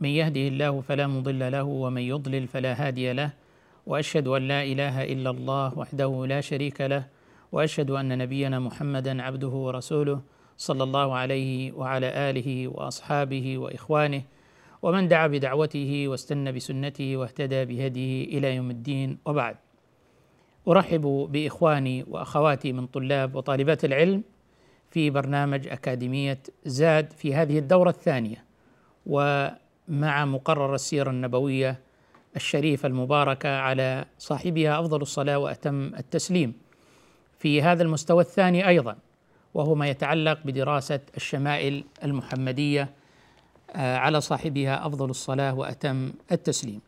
من يهده الله فلا مضل له ومن يضلل فلا هادي له وأشهد أن لا إله إلا الله وحده لا شريك له وأشهد أن نبينا محمدا عبده ورسوله صلى الله عليه وعلى آله وأصحابه وإخوانه ومن دعا بدعوته واستنى بسنته واهتدى بهديه إلى يوم الدين وبعد. أرحب بإخواني وأخواتي من طلاب وطالبات العلم في برنامج أكاديمية زاد في هذه الدورة الثانية ومع مقرر السيرة النبوية الشريفة المباركة على صاحبها أفضل الصلاة وأتم التسليم. في هذا المستوى الثاني أيضا وهو ما يتعلق بدراسة الشمائل المحمدية على صاحبها أفضل الصلاة وأتم التسليم.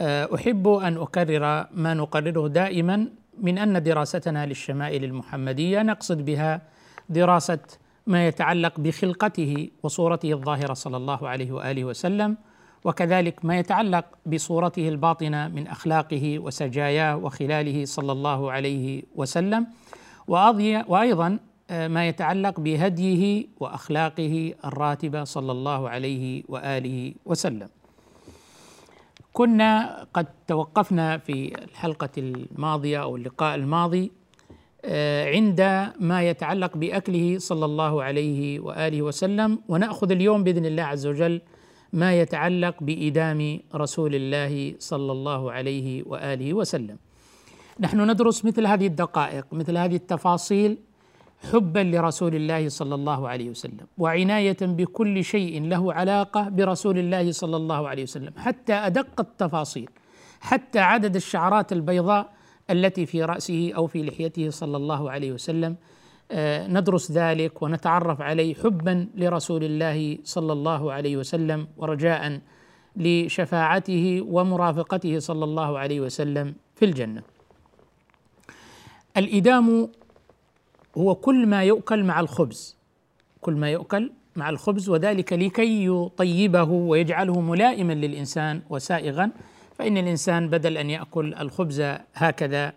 أحب أن أكرر ما نقرره دائما من أن دراستنا للشمائل المحمدية نقصد بها دراسة ما يتعلق بخلقته وصورته الظاهرة صلى الله عليه وآله وسلم وكذلك ما يتعلق بصورته الباطنة من أخلاقه وسجاياه وخلاله صلى الله عليه وسلم وأيضا ما يتعلق بهديه وأخلاقه الراتبة صلى الله عليه وآله وسلم. كنا قد توقفنا في الحلقة الماضية أو اللقاء الماضي عند ما يتعلق بأكله صلى الله عليه وآله وسلم. ونأخذ اليوم بإذن الله عز وجل ما يتعلق بإدام رسول الله صلى الله عليه وآله وسلم. نحن ندرس مثل هذه الدقائق مثل هذه التفاصيل حبا لرسول الله صلى الله عليه وسلم وعناية بكل شيء له علاقة برسول الله صلى الله عليه وسلم حتى أدق التفاصيل حتى عدد الشعرات البيضاء التي في رأسه أو في لحيته صلى الله عليه وسلم ندرس ذلك ونتعرف عليه حبا لرسول الله صلى الله عليه وسلم ورجاء لشفاعته ومرافقته صلى الله عليه وسلم في الجنة. الإدام هو كل ما يؤكل مع الخبز كل ما يؤكل مع الخبز وذلك لكي يطيبه ويجعله ملائما للإنسان وسائغا فإن الإنسان بدل أن يأكل الخبز هكذا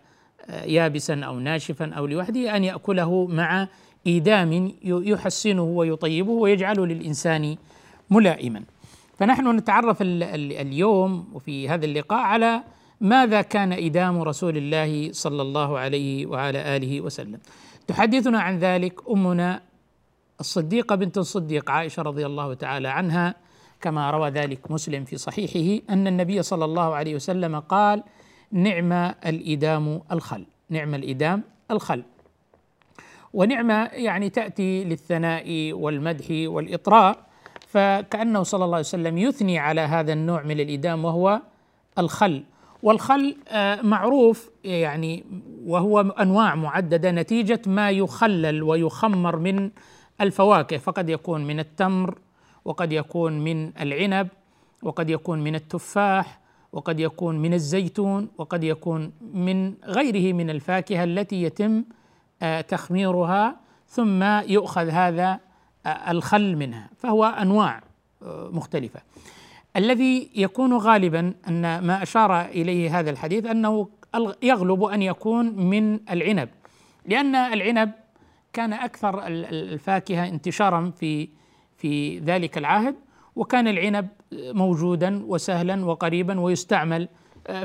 يابسا أو ناشفا أو لوحده أن يأكله مع ايدام يحسنه ويطيبه ويجعله للإنسان ملائما. فنحن نتعرف اليوم وفي هذا اللقاء على ماذا كان إدام رسول الله صلى الله عليه وعلى آله وسلم. تحدثنا عن ذلك أمنا الصديقة بنت الصديق عائشة رضي الله تعالى عنها كما روى ذلك مسلم في صحيحه أن النبي صلى الله عليه وسلم قال نعم الإدام الخل نعم الإدام الخل. ونعمة يعني تأتي للثناء والمدح والإطراء فكأنه صلى الله عليه وسلم يثني على هذا النوع من الإدام وهو الخل. والخل معروف يعني وهو أنواع معددة نتيجة ما يخلل ويخمر من الفواكه فقد يكون من التمر وقد يكون من العنب وقد يكون من التفاح وقد يكون من الزيتون وقد يكون من غيره من الفاكهة التي يتم تخميرها ثم يؤخذ هذا الخل منها فهو أنواع مختلفة. الذي يكون غالبا أن ما أشار إليه هذا الحديث أنه يغلب أن يكون من العنب لأن العنب كان أكثر الفاكهة انتشارا في في ذلك العهد وكان العنب موجودا وسهلا وقريبا ويستعمل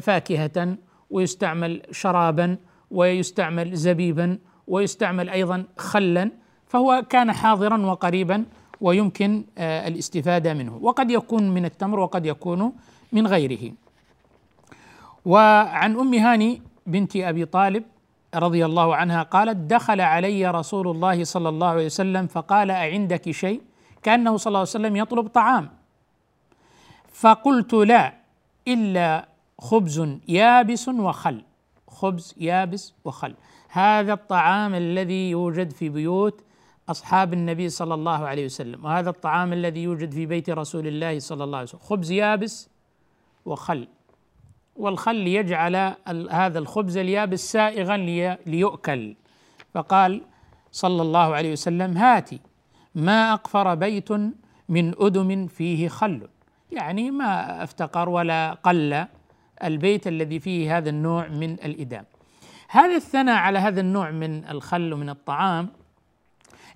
فاكهة ويستعمل شرابا ويستعمل زبيبا ويستعمل أيضا خلا فهو كان حاضرا وقريبا ويمكن الاستفادة منه. وقد يكون من التمر وقد يكون من غيره. وعن أم هاني بنت أبي طالب رضي الله عنها قالت دخل علي رسول الله صلى الله عليه وسلم فقال أعندك شيء؟ كأنه صلى الله عليه وسلم يطلب طعام. فقلت لا إلا خبز يابس وخل. خبز يابس وخل. هذا الطعام الذي يوجد في بيوت أصحاب النبي صلى الله عليه وسلم وهذا الطعام الذي يوجد في بيت رسول الله صلى الله عليه وسلم. خبز يابس وخل. والخل يجعل هذا الخبز اليابس سائغا ليؤكل. فقال صلى الله عليه وسلم هاتي. ما أقفر بيت من أدم فيه خل. يعني ما أفتقر ولا قل البيت الذي فيه هذا النوع من الإدام. هذا الثناء على هذا النوع من الخل ومن الطعام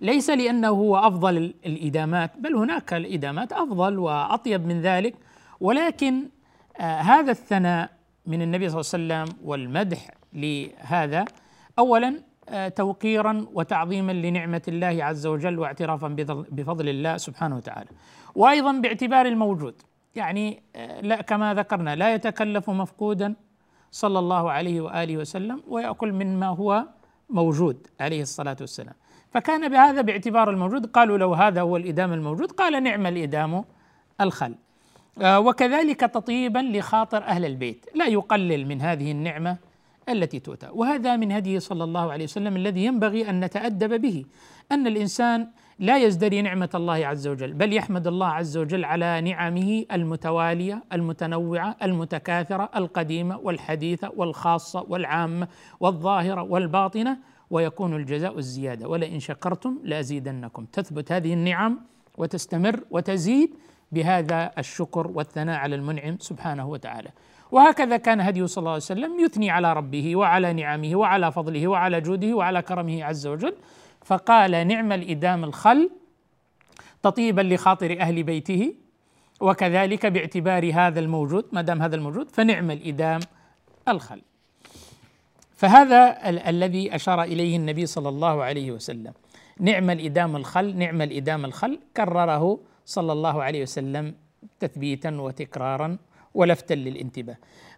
ليس لأنه هو أفضل الإدامات بل هناك الإدامات أفضل وأطيب من ذلك. ولكن آه هذا الثناء من النبي صلى الله عليه وسلم والمدح لهذا اولا آه توقيرا وتعظيما لنعمة الله عز وجل واعترافا بفضل الله سبحانه وتعالى. وأيضا باعتبار الموجود يعني آه لا كما ذكرنا لا يتكلف مفقودا صلى الله عليه وآله وسلم ويأكل مما هو موجود عليه الصلاة والسلام. فكان بهذا باعتبار الموجود قالوا لو هذا هو الإدام الموجود قال نعم الإدام الخل. آه، وكذلك تطيبا لخاطر أهل البيت. لا يقلل من هذه النعمة التي تؤتى. وهذا من هديه صلى الله عليه وسلم الذي ينبغي أن نتأدب به أن الإنسان لا يزدري نعمة الله عز وجل بل يحمد الله عز وجل على نعمه المتوالية المتنوعة المتكاثرة القديمة والحديثة والخاصة والعامة والظاهرة والباطنة ويكون الجزاء الزيادة. ولئن شكرتم لأزيدنكم. تثبت هذه النعم وتستمر وتزيد بهذا الشكر والثناء على المنعم سبحانه وتعالى. وهكذا كان هديه صلى الله عليه وسلم يثني على ربه وعلى نعمه وعلى فضله وعلى جوده وعلى كرمه عز وجل. فقال نعم الإدام الخل تطيبا لخاطر أهل بيته وكذلك باعتبار هذا الموجود ما دام هذا الموجود فنعم الإدام الخل. فهذا ال- الذي أشار إليه النبي صلى الله عليه وسلم. نعم الإدام الخل نعم الإدام الخل كرره صلى الله عليه وسلم تثبيتا وتكرارا ولفتا للانتباه.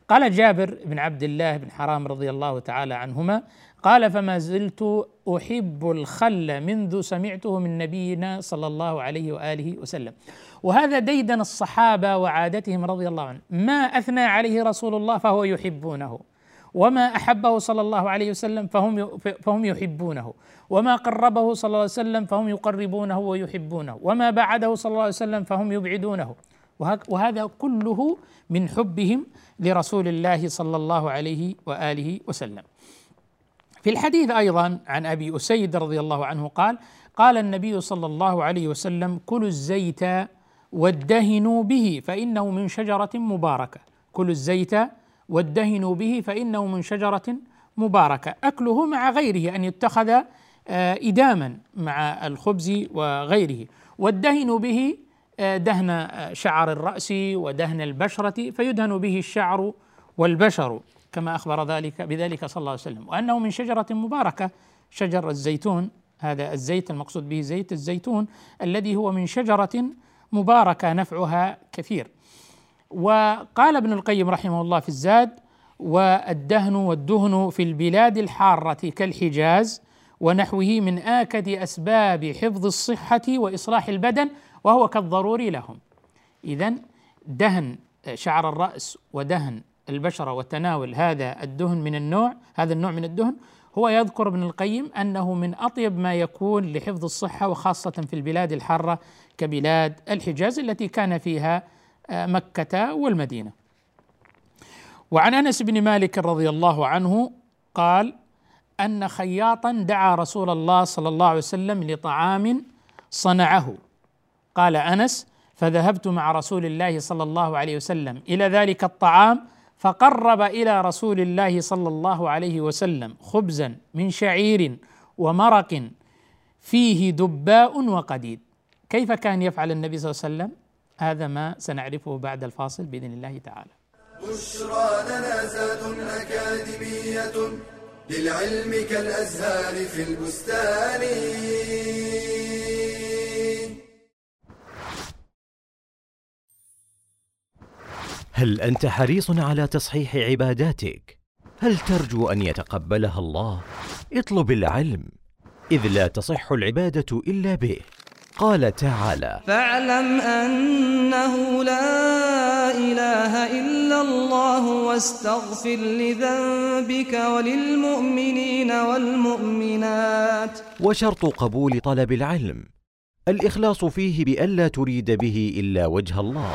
قال جابر بن عبد الله بن حرام رضي الله تعالى عنهما قال فما زلت أحب الخل منذ سمعته من نبينا صلى الله عليه وآله وسلم. وهذا ديدن الصحابة وعادتهم رضي الله عنهم. ما أثنى عليه رسول الله فهو يحبونه وما أحبه صلى الله عليه وسلم فهم فهم يحبونه وما قربه صلى الله عليه وسلم فهم يقربونه ويحبونه وما بعده صلى الله عليه وسلم فهم يبعدونه. وهذا كله من حبهم لرسول الله صلى الله عليه وآله وسلم. في الحديث أيضا عن أبي أسيد رضي الله عنه قال: قال النبي صلى الله عليه وسلم: كلوا الزيت وادهنوا به فإنه من شجرة مباركة، كلوا الزيت وادهنوا به فإنه من شجرة مباركة، أكله مع غيره أن يتخذ آه، إداما مع الخبز وغيره. والدهن به دهن شعر الرأس ودهن البشرة فيدهن به الشعر والبشر كما أخبر ذلك بذلك صلى الله عليه وسلم. وأنه من شجرة مباركة شجر الزيتون. هذا الزيت المقصود به زيت الزيتون الذي هو من شجرة مباركة نفعها كثير. وقال ابن القيم رحمه الله في الزاد والدهن والدهن في البلاد الحارة كالحجاز ونحوه من آكد أسباب حفظ الصحة وإصلاح البدن وهو كالضروري لهم. إذا دهن شعر الرأس ودهن البشرة وتناول هذا الدهن من النوع هذا النوع من الدهن هو يذكر ابن القيم أنه من أطيب ما يكون لحفظ الصحة وخاصة في البلاد الحارة كبلاد الحجاز التي كان فيها آه، مكة والمدينة. وعن أنس بن مالك رضي الله عنه قال أن خياطا دعا رسول الله صلى الله عليه وسلم لطعام صنعه. قال أنس فذهبت مع رسول الله صلى الله عليه وسلم إلى ذلك الطعام فقرب إلى رسول الله صلى الله عليه وسلم خبزا من شعير ومرق فيه دباء وقديد. كيف كان يفعل النبي صلى الله عليه وسلم؟ هذا ما سنعرفه بعد الفاصل بإذن الله تعالى. بشرى لنا زاد أكاديمية للعلم كالأزهار في البستان. هل أنت حريص على تصحيح عباداتك؟ هل ترجو أن يتقبلها الله؟ اطلب العلم إذ لا تصح العبادة إلا به. قال تعالى فاعلم أنه لا إله إلا الله واستغفر لذنبك وللمؤمنين والمؤمنات. وشرط قبول طلب العلم الإخلاص فيه بالا تريد به إلا وجه الله.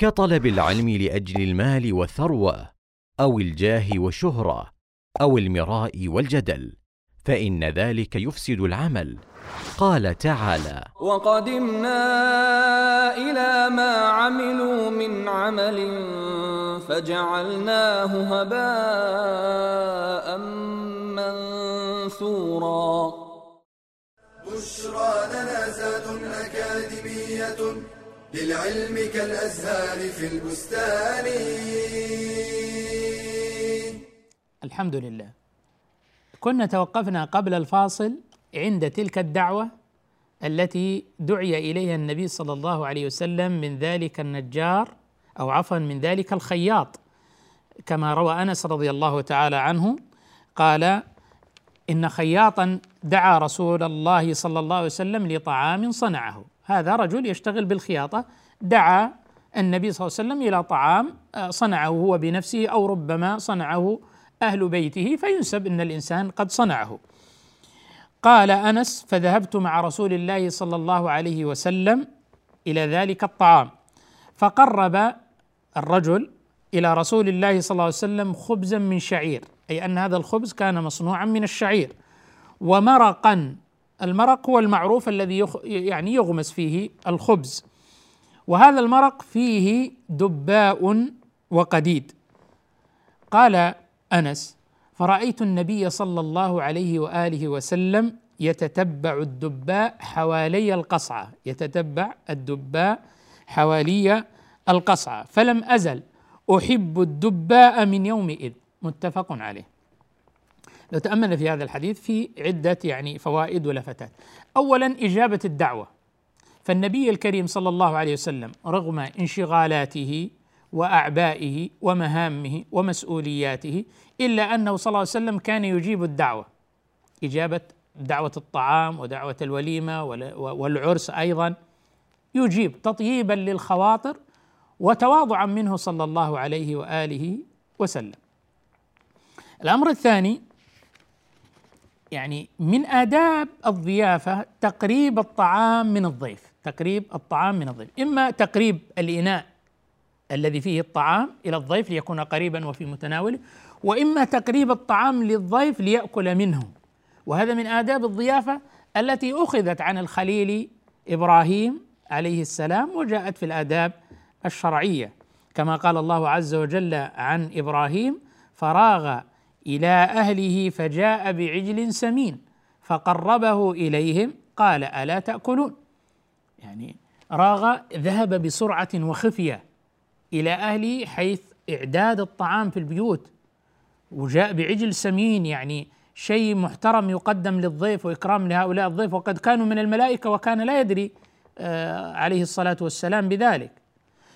كطلب العلم لأجل المال والثروة أو الجاه والشهرة أو المراء والجدل فإن ذلك يفسد العمل. قال تعالى وقدمنا إلى ما عملوا من عمل فجعلناه هباء منثورا. بشرى لنا زاد أكاديمية للعلم كالأزهار في البستان. الحمد لله. كنا توقفنا قبل الفاصل عند تلك الدعوة التي دعي إليها النبي صلى الله عليه وسلم من ذلك النجار أو عفوا من ذلك الخياط. كما روى أنس رضي الله تعالى عنه قال إن خياطا دعا رسول الله صلى الله عليه وسلم لطعام صنعه. هذا رجل يشتغل بالخياطة دعا النبي صلى الله عليه وسلم إلى طعام صنعه هو بنفسه أو ربما صنعه أهل بيته فينسب إن الإنسان قد صنعه. قال أنس فذهبت مع رسول الله صلى الله عليه وسلم إلى ذلك الطعام فقرب الرجل إلى رسول الله صلى الله عليه وسلم خبزا من شعير أي أن هذا الخبز كان مصنوعا من الشعير ومرقا المرق هو المعروف الذي يخ يعني يغمس فيه الخبز. وهذا المرق فيه دباء وقديد. قال أنس فرأيت النبي صلى الله عليه وآله وسلم يتتبع الدباء حوالي القصعة. يتتبع الدباء حوالي القصعة. فلم أزل أحب الدباء من يومئذ. متفق عليه. لو تأملنا في هذا الحديث في عدة يعني فوائد ولفتات. أولا إجابة الدعوة. فالنبي الكريم صلى الله عليه وسلم رغم انشغالاته وأعبائه ومهامه ومسؤولياته إلا أنه صلى الله عليه وسلم كان يجيب الدعوة. إجابة دعوة الطعام ودعوة الوليمة والعرس أيضا. يجيب تطييبا للخواطر وتواضعا منه صلى الله عليه وآله وسلم. الأمر الثاني يعني من آداب الضيافة تقريب الطعام من الضيف، تقريب الطعام من الضيف، إما تقريب الإناء الذي فيه الطعام إلى الضيف ليكون قريبا وفي متناوله وإما تقريب الطعام للضيف ليأكل منه. وهذا من آداب الضيافة التي أخذت عن الخليل إبراهيم عليه السلام وجاءت في الآداب الشرعية. كما قال الله عز وجل عن إبراهيم فراغ إلى أهله فجاء بعجل سمين فقربه إليهم قال ألا تأكلون؟ يعني راغ ذهب بسرعة وخفية إلى أهله حيث إعداد الطعام في البيوت وجاء بعجل سمين يعني شيء محترم يقدم للضيف وإكرام لهؤلاء الضيف وقد كانوا من الملائكة وكان لا يدري آه عليه الصلاة والسلام بذلك.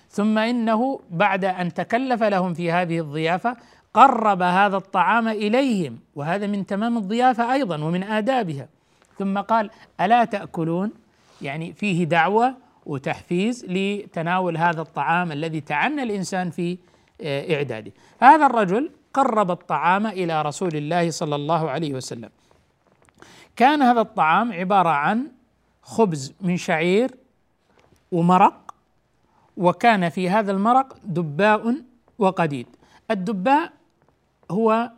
ثم إنه بعد أن تكلف لهم في هذه الضيافة قرب هذا الطعام إليهم وهذا من تمام الضيافة أيضا ومن آدابها. ثم قال ألا تأكلون؟ يعني فيه دعوة وتحفيز لتناول هذا الطعام الذي تعنى الإنسان في آه، إعداده. هذا الرجل قرب الطعام إلى رسول الله صلى الله عليه وسلم. كان هذا الطعام عبارة عن خبز من شعير ومرق وكان في هذا المرق دباء وقديد. الدباء هو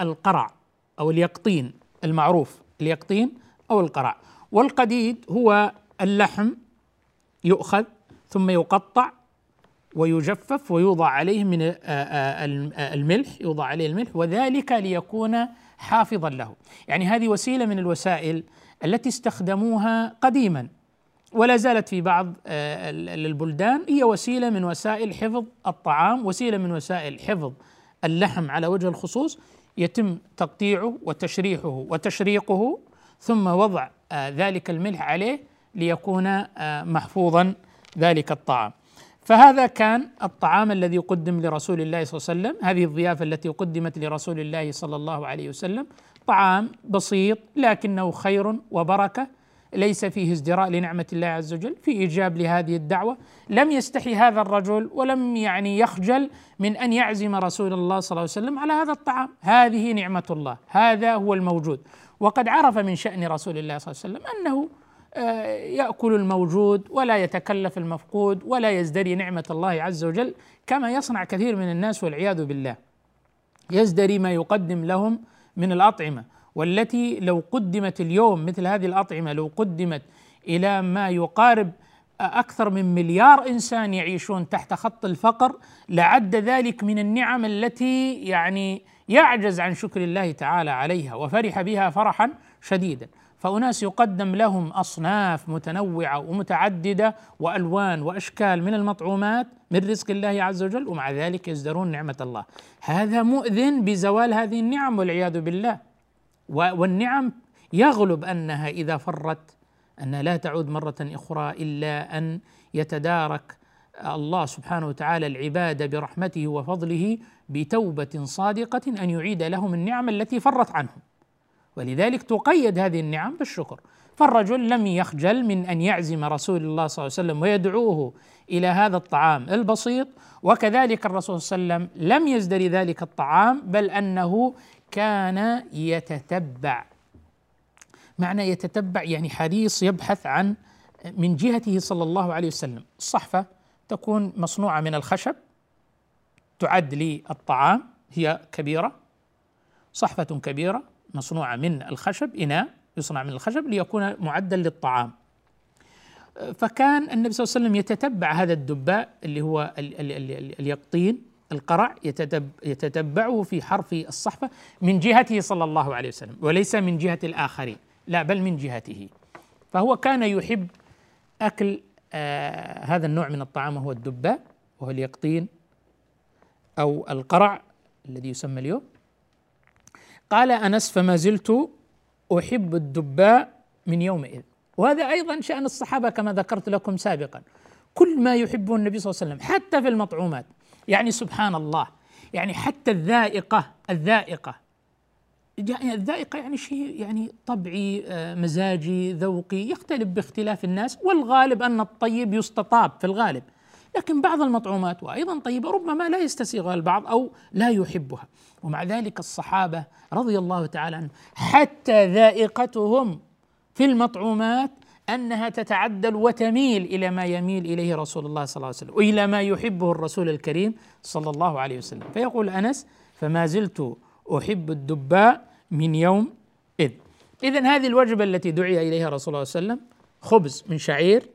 القرع أو اليقطين المعروف اليقطين أو القرع. والقديد هو اللحم يؤخذ ثم يقطع ويجفف ويوضع عليه من الملح يوضع عليه الملح وذلك ليكون حافظا له. يعني هذه وسيلة من الوسائل التي استخدموها قديما ولا زالت في بعض البلدان. هي وسيلة من وسائل حفظ الطعام وسيلة من وسائل حفظ اللحم على وجه الخصوص يتم تقطيعه وتشريحه وتشريقه ثم وضع ذلك الملح عليه ليكون محفوظا ذلك الطعام. فهذا كان الطعام الذي قدم لرسول الله صلى الله عليه وسلم. هذه الضيافة التي قدمت لرسول الله صلى الله عليه وسلم. طعام بسيط لكنه خير وبركة ليس فيه ازدراء لنعمة الله عز وجل في إيجاب لهذه الدعوة. لم يستحي هذا الرجل ولم يعني يخجل من أن يعزم رسول الله صلى الله عليه وسلم على هذا الطعام. هذه نعمة الله هذا هو الموجود. وقد عرف من شأن رسول الله صلى الله عليه وسلم أنه آه، يأكل الموجود ولا يتكلف المفقود ولا يزدري نعمة الله عز وجل كما يصنع كثير من الناس والعياذ بالله. يزدري ما يقدم لهم من الأطعمة. والتي لو قدمت اليوم مثل هذه الأطعمة لو قدمت إلى ما يقارب أكثر من مليار إنسان يعيشون تحت خط الفقر لعد ذلك من النعم التي يعني يعجز عن شكر الله تعالى عليها وفرح بها فرحا شديدا. فأناس يقدم لهم أصناف متنوعة ومتعددة وألوان وأشكال من المطعومات من رزق الله عز وجل ومع ذلك يزدرون نعمة الله. هذا مؤذن بزوال هذه النعم والعياذ بالله. والنعم يغلب أنها إذا فرت أنها لا تعود مرة أخرى إلا أن يتدارك الله سبحانه وتعالى العباد برحمته وفضله بتوبة صادقة أن يعيد لهم النعم التي فرت عنهم. ولذلك تقيد هذه النعم بالشكر. فالرجل لم يخجل من أن يعزم رسول الله صلى الله عليه وسلم ويدعوه إلى هذا الطعام البسيط وكذلك الرسول صلى الله عليه وسلم لم يزدري ذلك الطعام بل أنه كان يتتبع. معنى يتتبع يعني حريص يبحث عن من جهته صلى الله عليه وسلم. الصحفة تكون مصنوعة من الخشب تعد للطعام هي كبيرة صحفة كبيرة مصنوعة من الخشب إناء يصنع من الخشب ليكون معدا للطعام. فكان النبي صلى الله عليه وسلم يتتبع هذا الدباء اللي هو ال ال ال اليقطين القرع يتتبعه في حرف الصحفة من جهته صلى الله عليه وسلم وليس من جهة الآخرين لا بل من جهته. فهو كان يحب أكل آه هذا النوع من الطعام وهو الدباء وهو اليقطين أو القرع الذي يسمى اليوم. قال أنس فما زلت أحب الدباء من يومئذ. وهذا أيضا شأن الصحابة كما ذكرت لكم سابقا. كل ما يحبه النبي صلى الله عليه وسلم حتى في المطعومات. يعني سبحان الله. يعني حتى الذائقة الذائقة. يعني الذائقة يعني شيء يعني طبعي آه، مزاجي ذوقي يختلف باختلاف الناس والغالب أن الطيب يستطاب في الغالب. لكن بعض المطعومات وأيضا طيبة ربما لا يستسيغها البعض أو لا يحبها. ومع ذلك الصحابة رضي الله تعالى عنهم حتى ذائقتهم في المطعومات أنها تتعدل وتميل إلى ما يميل إليه رسول الله صلى الله عليه وسلم وإلى ما يحبه الرسول الكريم صلى الله عليه وسلم. فيقول أنس فما زلت أحب الدباء من يوم إذ. اذا هذه الوجبة التي دعي إليها رسول الله صلى الله عليه وسلم خبز من شعير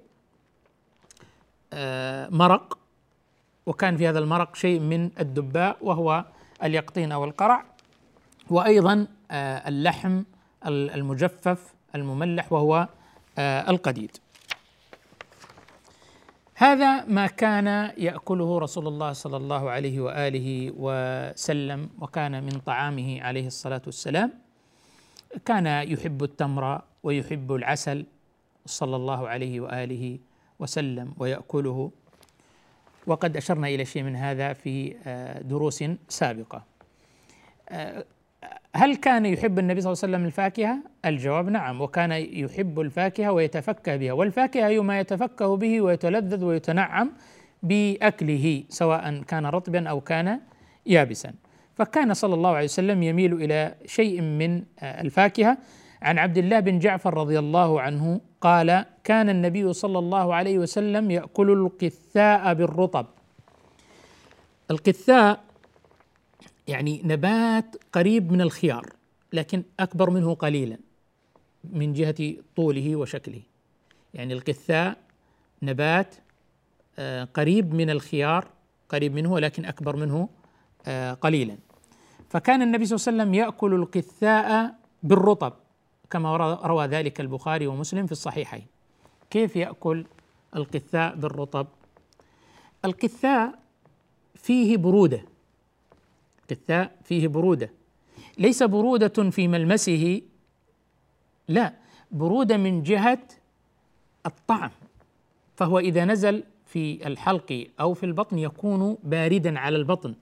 آه، مرق وكان في هذا المرق شيء من الدباء وهو اليقطين أو القرع وأيضا آه، اللحم المجفف المملح وهو القديد. هذا ما كان يأكله رسول الله صلى الله عليه وآله وسلم وكان من طعامه عليه الصلاة والسلام. كان يحب التمر ويحب العسل صلى الله عليه وآله وسلم ويأكله. وقد أشرنا إلى شيء من هذا في آه، دروس سابقة. آه، هل كان يحب النبي صلى الله عليه وسلم الفاكهة؟ الجواب نعم وكان يحب الفاكهة ويتفكه بها والفاكهة هي ما يتفكه به ويتلذذ ويتنعم بأكله سواء كان رطبا أو كان يابسا. فكان صلى الله عليه وسلم يميل إلى شيء من الفاكهة. عن عبد الله بن جعفر رضي الله عنه قال كان النبي صلى الله عليه وسلم يأكل القثاء بالرطب. القثاء يعني نبات قريب من الخيار لكن أكبر منه قليلا من جهة طوله وشكله. يعني القثاء نبات آه، قريب من الخيار قريب منه ولكن أكبر منه آه، قليلا. فكان النبي صلى الله عليه وسلم يأكل القثاء بالرطب كما روى ذلك البخاري ومسلم في الصحيحين. كيف يأكل القثاء بالرطب؟ القثاء فيه برودة. قثاء فيه برودة. ليس برودة في ملمسه لا برودة من جهة الطعم. فهو إذا نزل في الحلق أو في البطن يكون باردا على البطن.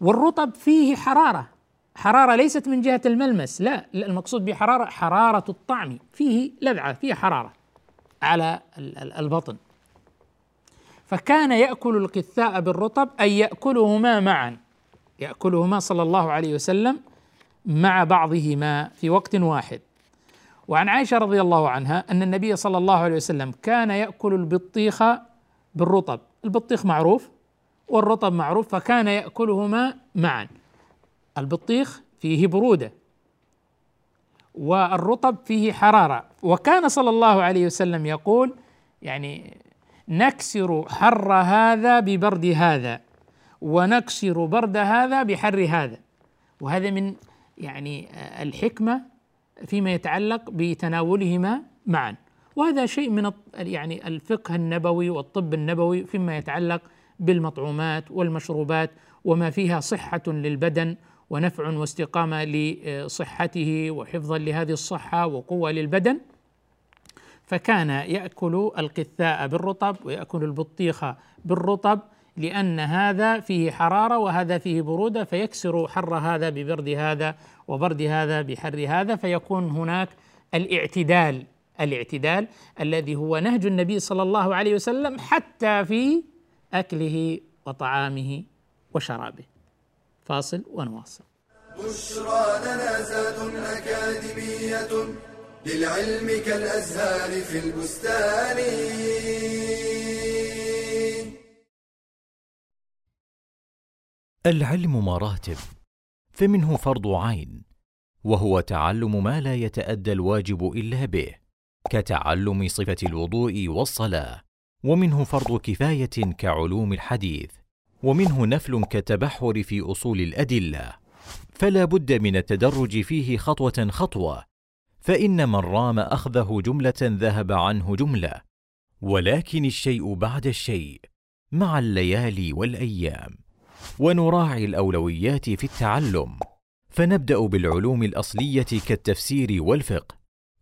والرطب فيه حرارة. حرارة ليست من جهة الملمس لا المقصود بحرارة حرارة الطعم. فيه لذعة فيه حرارة على البطن. فكان يأكل القثاء بالرطب أي يأكلهما معا. يأكلهما صلى الله عليه وسلم مع بعضهما في وقت واحد. وعن عائشة رضي الله عنها أن النبي صلى الله عليه وسلم كان يأكل البطيخ بالرطب. البطيخ معروف والرطب معروف فكان يأكلهما معا. البطيخ فيه برودة والرطب فيه حرارة. وكان صلى الله عليه وسلم يقول يعني نكسر حر هذا ببرد هذا. ونكسر برد هذا بحر هذا. وهذا من يعني الحكمة فيما يتعلق بتناولهما معا. وهذا شيء من يعني الفقه النبوي والطب النبوي فيما يتعلق بالمطعومات والمشروبات وما فيها صحة للبدن ونفع واستقامة لصحته وحفظا لهذه الصحة وقوة للبدن. فكان يأكل القثاء بالرطب ويأكل البطيخ بالرطب لأن هذا فيه حرارة وهذا فيه برودة فيكسر حر هذا ببرد هذا وبرد هذا بحر هذا فيكون هناك الاعتدال الاعتدال الذي هو نهج النبي صلى الله عليه وسلم حتى في أكله وطعامه وشرابه. فاصل ونواصل. بشرى لنا زاد أكاديمية للعلم كالأزهار في البستان. العلم مراتب فمنه فرض عين وهو تعلم ما لا يتأدى الواجب إلا به كتعلم صفة الوضوء والصلاة ومنه فرض كفاية كعلوم الحديث ومنه نفل كالتبحر في أصول الأدلة. فلا بد من التدرج فيه خطوة خطوة فإن من رام أخذه جملة ذهب عنه جملة ولكن الشيء بعد الشيء مع الليالي والأيام. ونراعي الأولويات في التعلم. فنبدأ بالعلوم الأصلية كالتفسير والفقه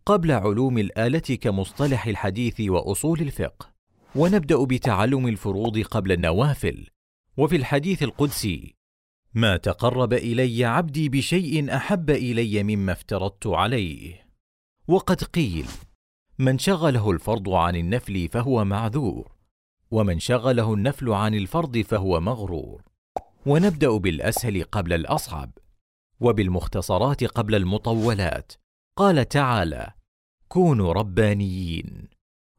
قبل علوم الآلة كمصطلح الحديث وأصول الفقه. ونبدأ بتعلم الفروض قبل النوافل. وفي الحديث القدسي ما تقرب إلي عبدي بشيء أحب إلي مما افترضت عليه. وقد قيل من شغله الفرض عن النفل فهو معذور ومن شغله النفل عن الفرض فهو مغرور. ونبدأ بالأسهل قبل الأصعب وبالمختصرات قبل المطولات. قال تعالى كونوا ربانيين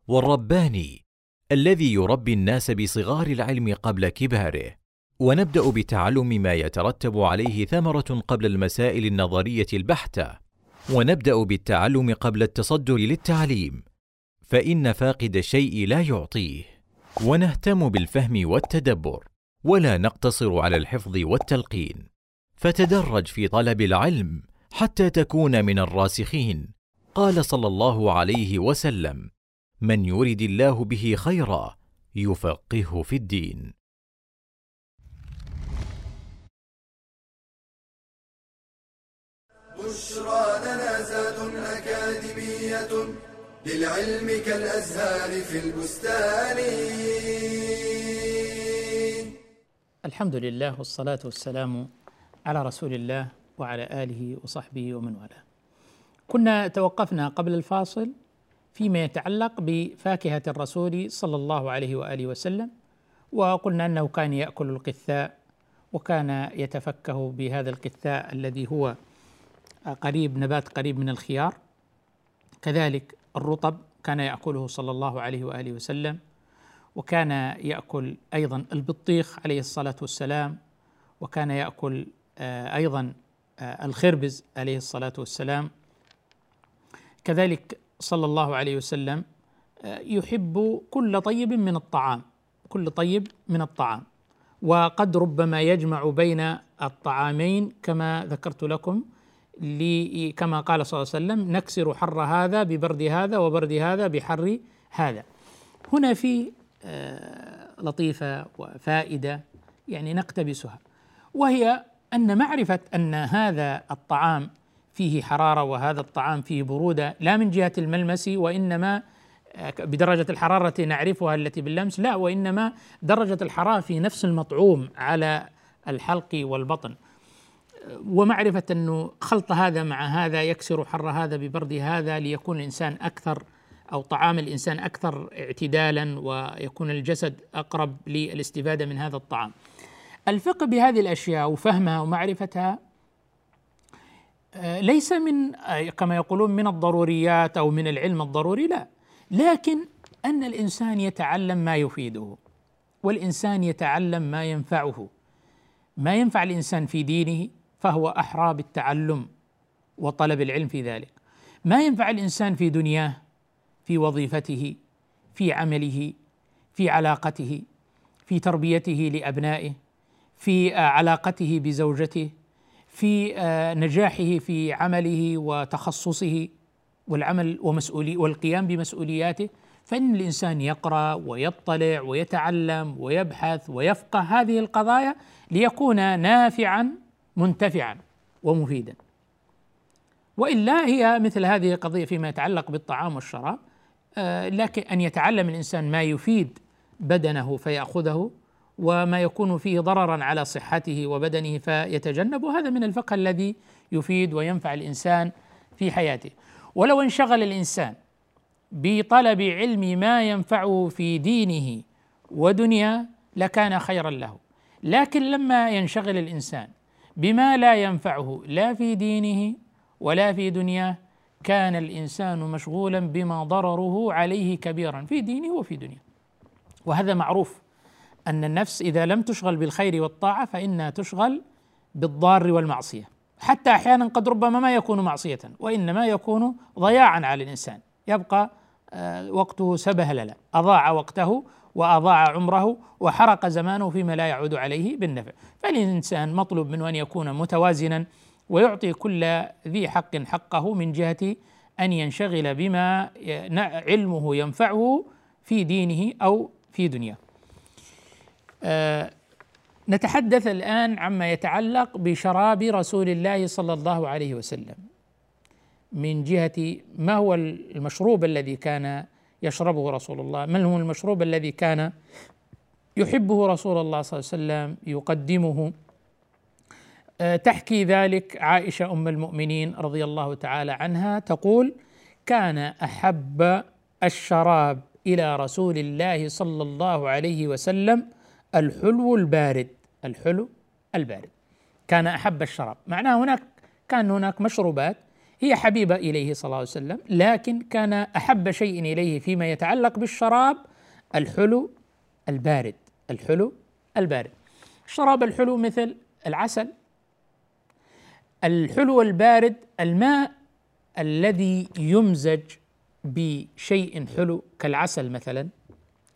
والرباني الذي يربي الناس بصغار العلم قبل كباره. ونبدأ بتعلم ما يترتب عليه ثمرة قبل المسائل النظرية البحتة. ونبدأ بالتعلم قبل التصدر للتعليم. فإن فاقد الشيء لا يعطيه. ونهتم بالفهم والتدبر. ولا نقتصر على الحفظ والتلقين. فتدرج في طلب العلم حتى تكون من الراسخين. قال صلى الله عليه وسلم من يرد الله به خيرا يفقهه في الدين. بشرى لنا زاد أكاديمية للعلم كالأزهار في البستان. الحمد لله والصلاة والسلام على رسول الله وعلى آله وصحبه ومن والاه. كنا توقفنا قبل الفاصل فيما يتعلق بفاكهة الرسول صلى الله عليه وآله وسلم وقلنا أنه كان يأكل القثاء وكان يتفكه بهذا القثاء الذي هو قريب نبات قريب من الخيار. كذلك الرطب كان يأكله صلى الله عليه وآله وسلم وكان يأكل أيضا البطيخ عليه الصلاة والسلام وكان يأكل آه، أيضا آه، الخربز عليه الصلاة والسلام. كذلك صلى الله عليه وسلم آه، يحب كل طيب من الطعام كل طيب من الطعام. وقد ربما يجمع بين الطعامين كما ذكرت لكم كما قال صلى الله عليه وسلم نكسر حر هذا ببرد هذا وبرد هذا بحر هذا. هنا في آه، لطيفة وفائدة يعني نقتبسها. وهي أن معرفة أن هذا الطعام فيه حرارة وهذا الطعام فيه برودة لا من جهة الملمس وإنما آه، بدرجة الحرارة نعرفها التي باللمس لا وإنما درجة الحرارة في نفس المطعوم على الحلق والبطن. ومعرفة أنه خلط هذا مع هذا يكسر حر هذا ببرد هذا ليكون الإنسان أكثر أو طعام الإنسان أكثر اعتدالا ويكون الجسد أقرب للاستفادة من هذا الطعام. الفقه بهذه الأشياء وفهمها ومعرفتها آه، ليس من آه، كما يقولون من الضروريات أو من العلم الضروري لا. لكن أن الإنسان يتعلم ما يفيده والإنسان يتعلم ما ينفعه. ما ينفع الإنسان في دينه فهو أحرى بالتعلم وطلب العلم في ذلك. ما ينفع الإنسان في دنياه في وظيفته في عمله في علاقته في تربيته لأبنائه في آه، علاقته بزوجته في آه، نجاحه في عمله وتخصصه والعمل ومسؤولي والقيام بمسؤولياته. فإن الإنسان يقرأ ويطلع ويتعلم ويبحث ويفقه هذه القضايا ليكون نافعا منتفعا ومفيدا. وإلا هي مثل هذه القضية فيما يتعلق بالطعام والشراب. لكن أن يتعلم الإنسان ما يفيد بدنه فيأخذه وما يكون فيه ضررا على صحته وبدنه فيتجنب هذا من الفقه الذي يفيد وينفع الإنسان في حياته. ولو انشغل الإنسان بطلب علم ما ينفعه في دينه ودنياه لكان خيرا له. لكن لما ينشغل الإنسان بما لا ينفعه لا في دينه ولا في دنياه كان الإنسان مشغولا بما ضرره عليه كبيرا في دينه وفي دنياه. وهذا معروف أن النفس إذا لم تشغل بالخير والطاعة فإنها تشغل بالضار والمعصية. حتى أحيانا قد ربما ما يكون معصية وإنما يكون ضياعا على الإنسان. يبقى آه، وقته سبهلله أضاع وقته وأضاع عمره وحرق زمانه فيما لا يعود عليه بالنفع. فالإنسان مطلوب منه أن يكون متوازنا ويعطي كل ذي حق حقه من جهة أن ينشغل بما علمه ينفعه في دينه أو في دنياه. أه نتحدث الآن عما يتعلق بشراب رسول الله صلى الله عليه وسلم. من جهة ما هو المشروب الذي كان يشربه رسول الله؟ من هو المشروب الذي كان يحبه رسول الله صلى الله عليه وسلم يقدمه؟ آه، تحكي ذلك عائشة أم المؤمنين رضي الله تعالى عنها تقول كان أحب الشراب إلى رسول الله صلى الله عليه وسلم الحلو البارد. الحلو البارد. كان أحب الشراب. معناه هناك كان هناك مشروبات هي حبيبة إليه صلى الله عليه وسلم لكن كان أحب شيء إليه فيما يتعلق بالشراب الحلو البارد. الحلو البارد. الشراب الحلو مثل العسل الحلو البارد الماء الذي يمزج بشيء حلو كالعسل مثلا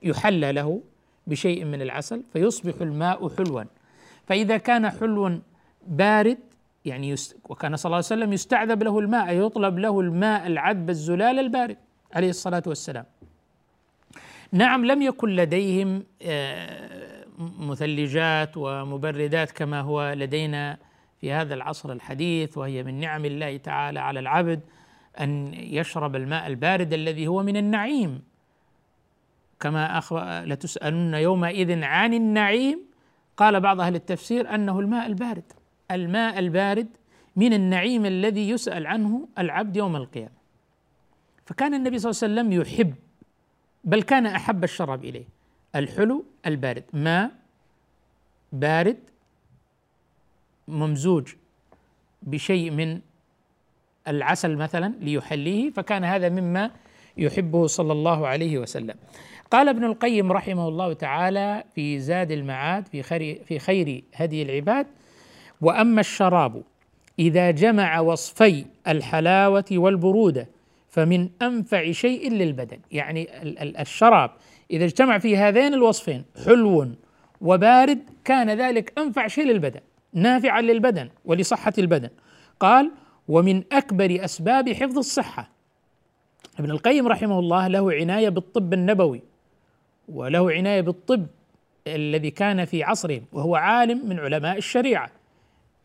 يحلى له بشيء من العسل فيصبح الماء حلوا. فإذا كان حلو بارد يعني يست... وكان صلى الله عليه وسلم يستعذب له الماء يطلب له الماء العذب الزلال البارد عليه الصلاة والسلام. نعم لم يكن لديهم آه، مثلجات ومبردات كما هو لدينا في هذا العصر الحديث وهي من نعم الله تعالى على العبد أن يشرب الماء البارد الذي هو من النعيم. كما أخبر لتسألن يومئذ عن النعيم. قال بعض أهل التفسير أنه الماء البارد. الماء البارد من النعيم الذي يسأل عنه العبد يوم القيامة. فكان النبي صلى الله عليه وسلم يحب بل كان أحب الشراب إليه. الحلو البارد. ماء بارد ممزوج بشيء من العسل مثلا ليحليه فكان هذا مما يحبه صلى الله عليه وسلم. قال ابن القيم رحمه الله تعالى في زاد المعاد في خير في خير هدي العباد وأما الشراب إذا جمع وصفي الحلاوة والبرودة فمن أنفع شيء للبدن. يعني الشراب إذا اجتمع في هذين الوصفين حلو وبارد كان ذلك أنفع شيء للبدن. نافعا للبدن ولصحة البدن. قال ومن أكبر أسباب حفظ الصحة. ابن القيم رحمه الله له عناية بالطب النبوي وله عناية بالطب الذي كان في عصره وهو عالم من علماء الشريعة.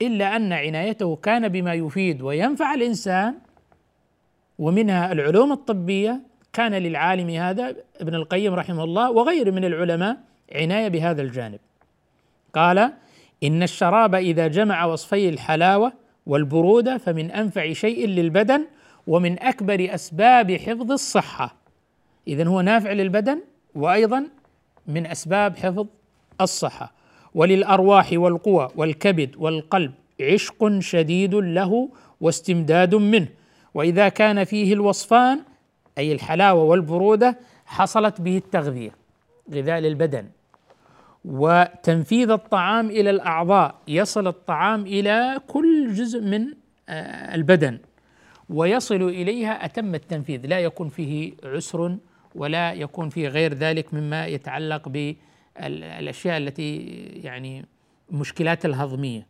إلا أن عنايته كان بما يفيد وينفع الإنسان ومنها العلوم الطبية. كان للعالم هذا ابن القيم رحمه الله وغيره من العلماء عناية بهذا الجانب. قال إن الشراب إذا جمع وصفي الحلاوة والبرودة فمن أنفع شيء للبدن ومن أكبر أسباب حفظ الصحة. اذا هو نافع للبدن وأيضا من أسباب حفظ الصحة. وللأرواح والقوى والكبد والقلب عشق شديد له واستمداد منه. وإذا كان فيه الوصفان أي الحلاوة والبرودة حصلت به التغذية غذاء للبدن. وتنفيذ الطعام إلى الأعضاء. يصل الطعام إلى كل جزء من آه، البدن ويصل إليها أتم التنفيذ. لا يكون فيه عسر ولا يكون فيه غير ذلك مما يتعلق بالأشياء التي يعني مشكلات الهضمية.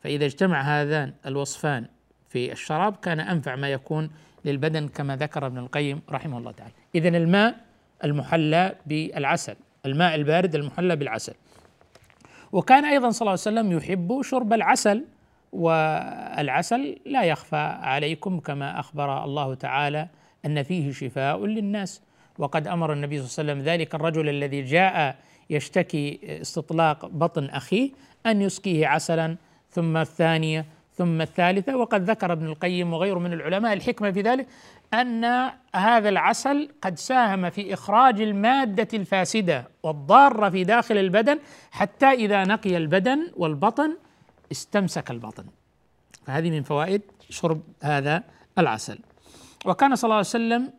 فإذا اجتمع هذان الوصفان في الشراب كان أنفع ما يكون للبدن كما ذكر ابن القيم رحمه الله تعالى. اذا الماء المحلى بالعسل. الماء البارد المحلى بالعسل. وكان أيضا صلى الله عليه وسلم يحب شرب العسل والعسل لا يخفى عليكم كما أخبر الله تعالى أن فيه شفاء للناس. وقد أمر النبي صلى الله عليه وسلم ذلك الرجل الذي جاء يشتكي استطلاق بطن أخيه أن يسقيه عسلا ثم الثانية ثم الثالثة. وقد ذكر ابن القيم وغيره من العلماء الحكمة في ذلك أن هذا العسل قد ساهم في إخراج المادة الفاسدة والضارة في داخل البدن حتى إذا نقي البدن والبطن استمسك البطن. فهذه من فوائد شرب هذا العسل. وكان صلى الله عليه وسلم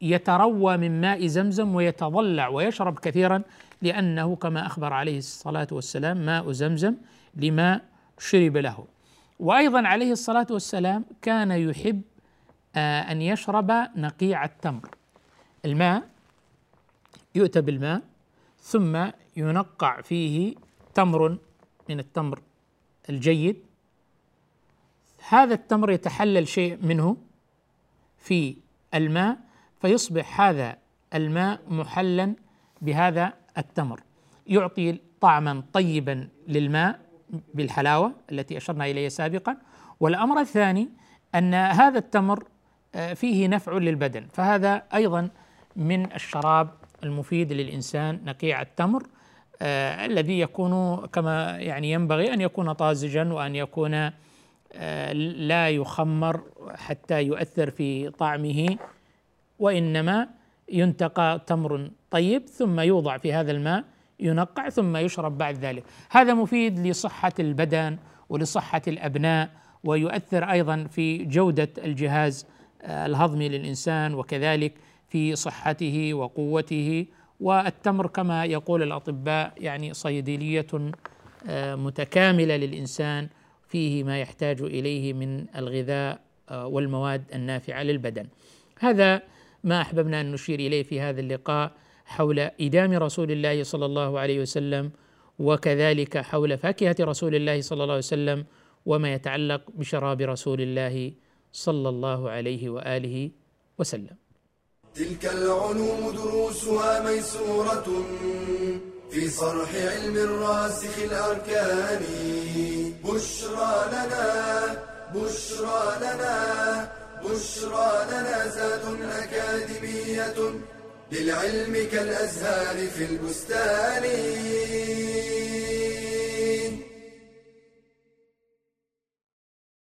يتروى من ماء زمزم ويتضلع ويشرب كثيرا لأنه كما أخبر عليه الصلاة والسلام ماء زمزم لما شرب له. وأيضا عليه الصلاة والسلام كان يحب آه، أن يشرب نقيع التمر. الماء يؤتى بالماء ثم ينقع فيه تمر من التمر الجيد. هذا التمر يتحلل شيء منه في الماء فيصبح هذا الماء محلا بهذا التمر. يعطي طعما طيبا للماء بالحلاوة التي أشرنا إليها سابقا. والأمر الثاني أن هذا التمر فيه نفع للبدن. فهذا أيضا من الشراب المفيد للإنسان نقيع التمر آه الذي يكون كما يعني ينبغي أن يكون طازجا وأن يكون آه لا يخمر حتى يؤثر في طعمه وإنما ينتقى تمر طيب ثم يوضع في هذا الماء ينقع ثم يشرب بعد ذلك. هذا مفيد لصحة البدن ولصحة الأبناء ويؤثر أيضا في جودة الجهاز آه، الهضمي للإنسان وكذلك في صحته وقوته والتمر كما يقول الأطباء يعني صيدلية آه، متكاملة للإنسان فيه ما يحتاج إليه من الغذاء آه، والمواد النافعة للبدن. هذا ما أحببنا أن نشير إليه في هذا اللقاء حول إدام رسول الله صلى الله عليه وسلم وكذلك حول فاكهة رسول الله صلى الله عليه وسلم وما يتعلق بشراب رسول الله صلى الله عليه وآله وسلم. تلك العلوم دروسها ميسورة في صرح علم الراسخ الأركان. بشرى لنا بشرى لنا بشرى لنا زاد أكاديمية للعلم كالأزهار في البستان.